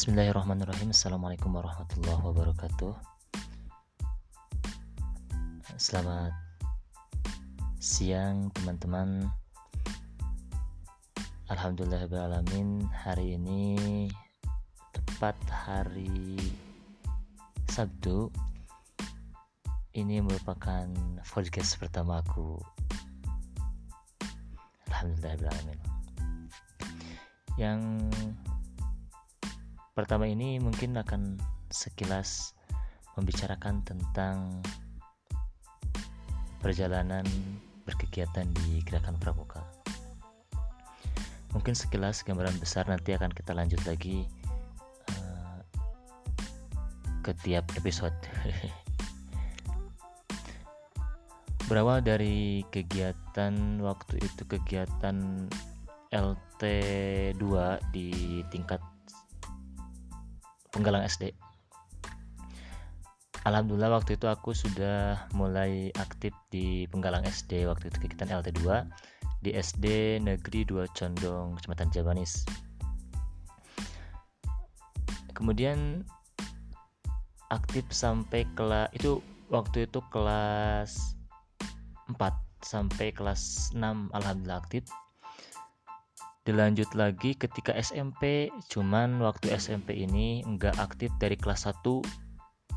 Bismillahirrahmanirrahim. Assalamualaikum warahmatullahi wabarakatuh. Selamat siang teman-teman. Alhamdulillahirrahmanirrahim Hari ini tepat hari Sabtu. Ini merupakan podcast pertama aku. Alhamdulillahirrahmanirrahim Yang Pertama ini mungkin akan sekilas membicarakan tentang perjalanan berkegiatan di Gerakan Pramuka. Mungkin sekilas gambaran besar nanti akan kita lanjut lagi uh, ke tiap episode. Berawal dari kegiatan waktu itu kegiatan LT2 di tingkat penggalang SD Alhamdulillah waktu itu aku sudah mulai aktif di penggalang SD waktu itu kegiatan LT2 di SD Negeri 2 Condong Kecamatan Jabanis. Kemudian aktif sampai kelas itu waktu itu kelas 4 sampai kelas 6 alhamdulillah aktif dilanjut lagi ketika SMP cuman waktu SMP ini nggak aktif dari kelas 1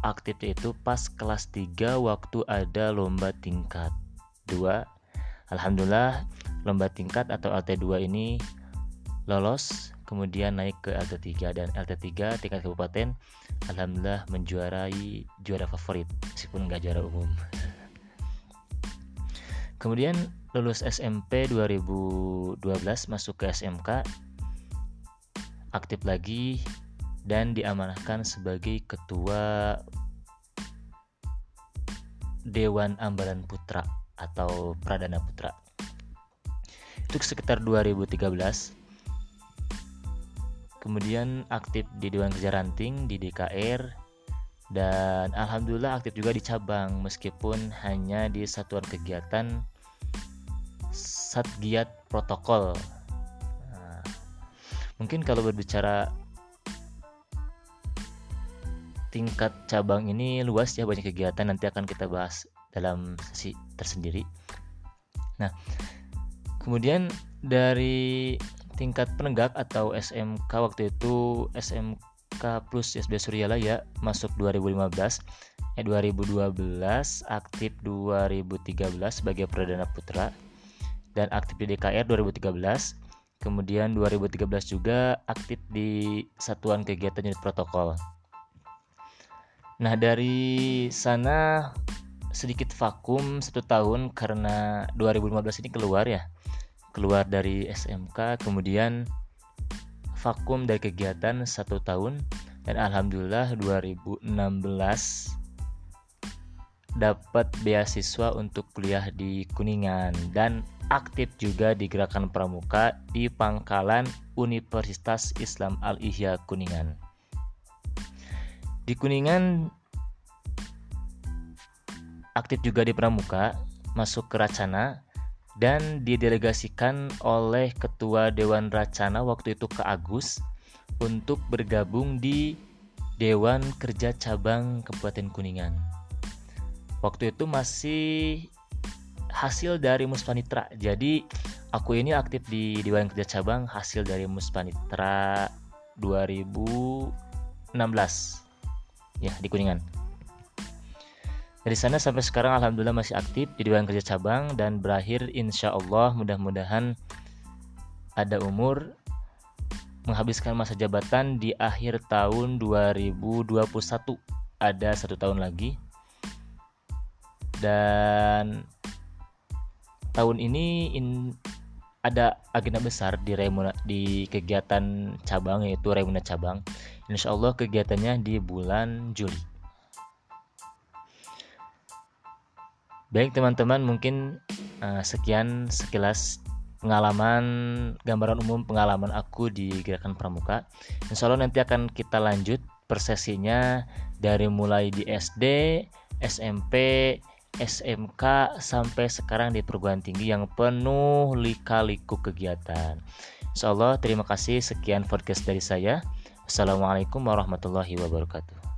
aktif itu pas kelas 3 waktu ada lomba tingkat 2 Alhamdulillah lomba tingkat atau LT2 ini lolos kemudian naik ke LT3 dan LT3 tingkat kabupaten. Alhamdulillah menjuarai juara favorit meskipun nggak juara umum. Kemudian lulus SMP 2012 masuk ke SMK aktif lagi dan diamanahkan sebagai ketua Dewan Ambalan Putra atau Pradana Putra. Itu sekitar 2013 kemudian aktif di Dewan Kerja Ranting di DKR dan alhamdulillah aktif juga di cabang meskipun hanya di satuan kegiatan Satgiat protokol. Nah, mungkin kalau berbicara tingkat cabang ini luas ya banyak kegiatan nanti akan kita bahas dalam sesi tersendiri. Nah, kemudian dari tingkat penegak atau SMK waktu itu SMK plus SB Suryala ya masuk 2015 eh 2012 aktif 2013 sebagai perdana putra dan aktif di DKR 2013 kemudian 2013 juga aktif di satuan kegiatan unit protokol. Nah dari sana sedikit vakum satu tahun karena 2015 ini keluar ya. Keluar dari SMK kemudian vakum dari kegiatan satu tahun. Dan alhamdulillah 2016 dapat beasiswa untuk kuliah di Kuningan dan aktif juga di Gerakan Pramuka di Pangkalan Universitas Islam Al-Ihya Kuningan. Di Kuningan aktif juga di Pramuka, masuk ke Racana dan didelegasikan oleh Ketua Dewan Racana waktu itu ke Agus untuk bergabung di Dewan Kerja Cabang Kabupaten Kuningan. Waktu itu masih hasil dari Muspanitra. Jadi aku ini aktif di Dewan Kerja Cabang hasil dari Muspanitra 2016 ya di Kuningan. Dari sana sampai sekarang alhamdulillah masih aktif di Dewan Kerja Cabang dan berakhir insya Allah mudah-mudahan ada umur menghabiskan masa jabatan di akhir tahun 2021 ada satu tahun lagi dan tahun ini in, ada agenda besar di Raimuna di kegiatan cabang yaitu Raimuna cabang. Insya Allah kegiatannya di bulan Juli. Baik teman-teman mungkin uh, sekian sekilas pengalaman gambaran umum pengalaman aku di gerakan pramuka. Insya Allah nanti akan kita lanjut persesinya dari mulai di SD, SMP, SMK sampai sekarang di perguruan tinggi yang penuh lika-liku kegiatan. Insya Allah terima kasih sekian podcast dari saya. Assalamualaikum warahmatullahi wabarakatuh.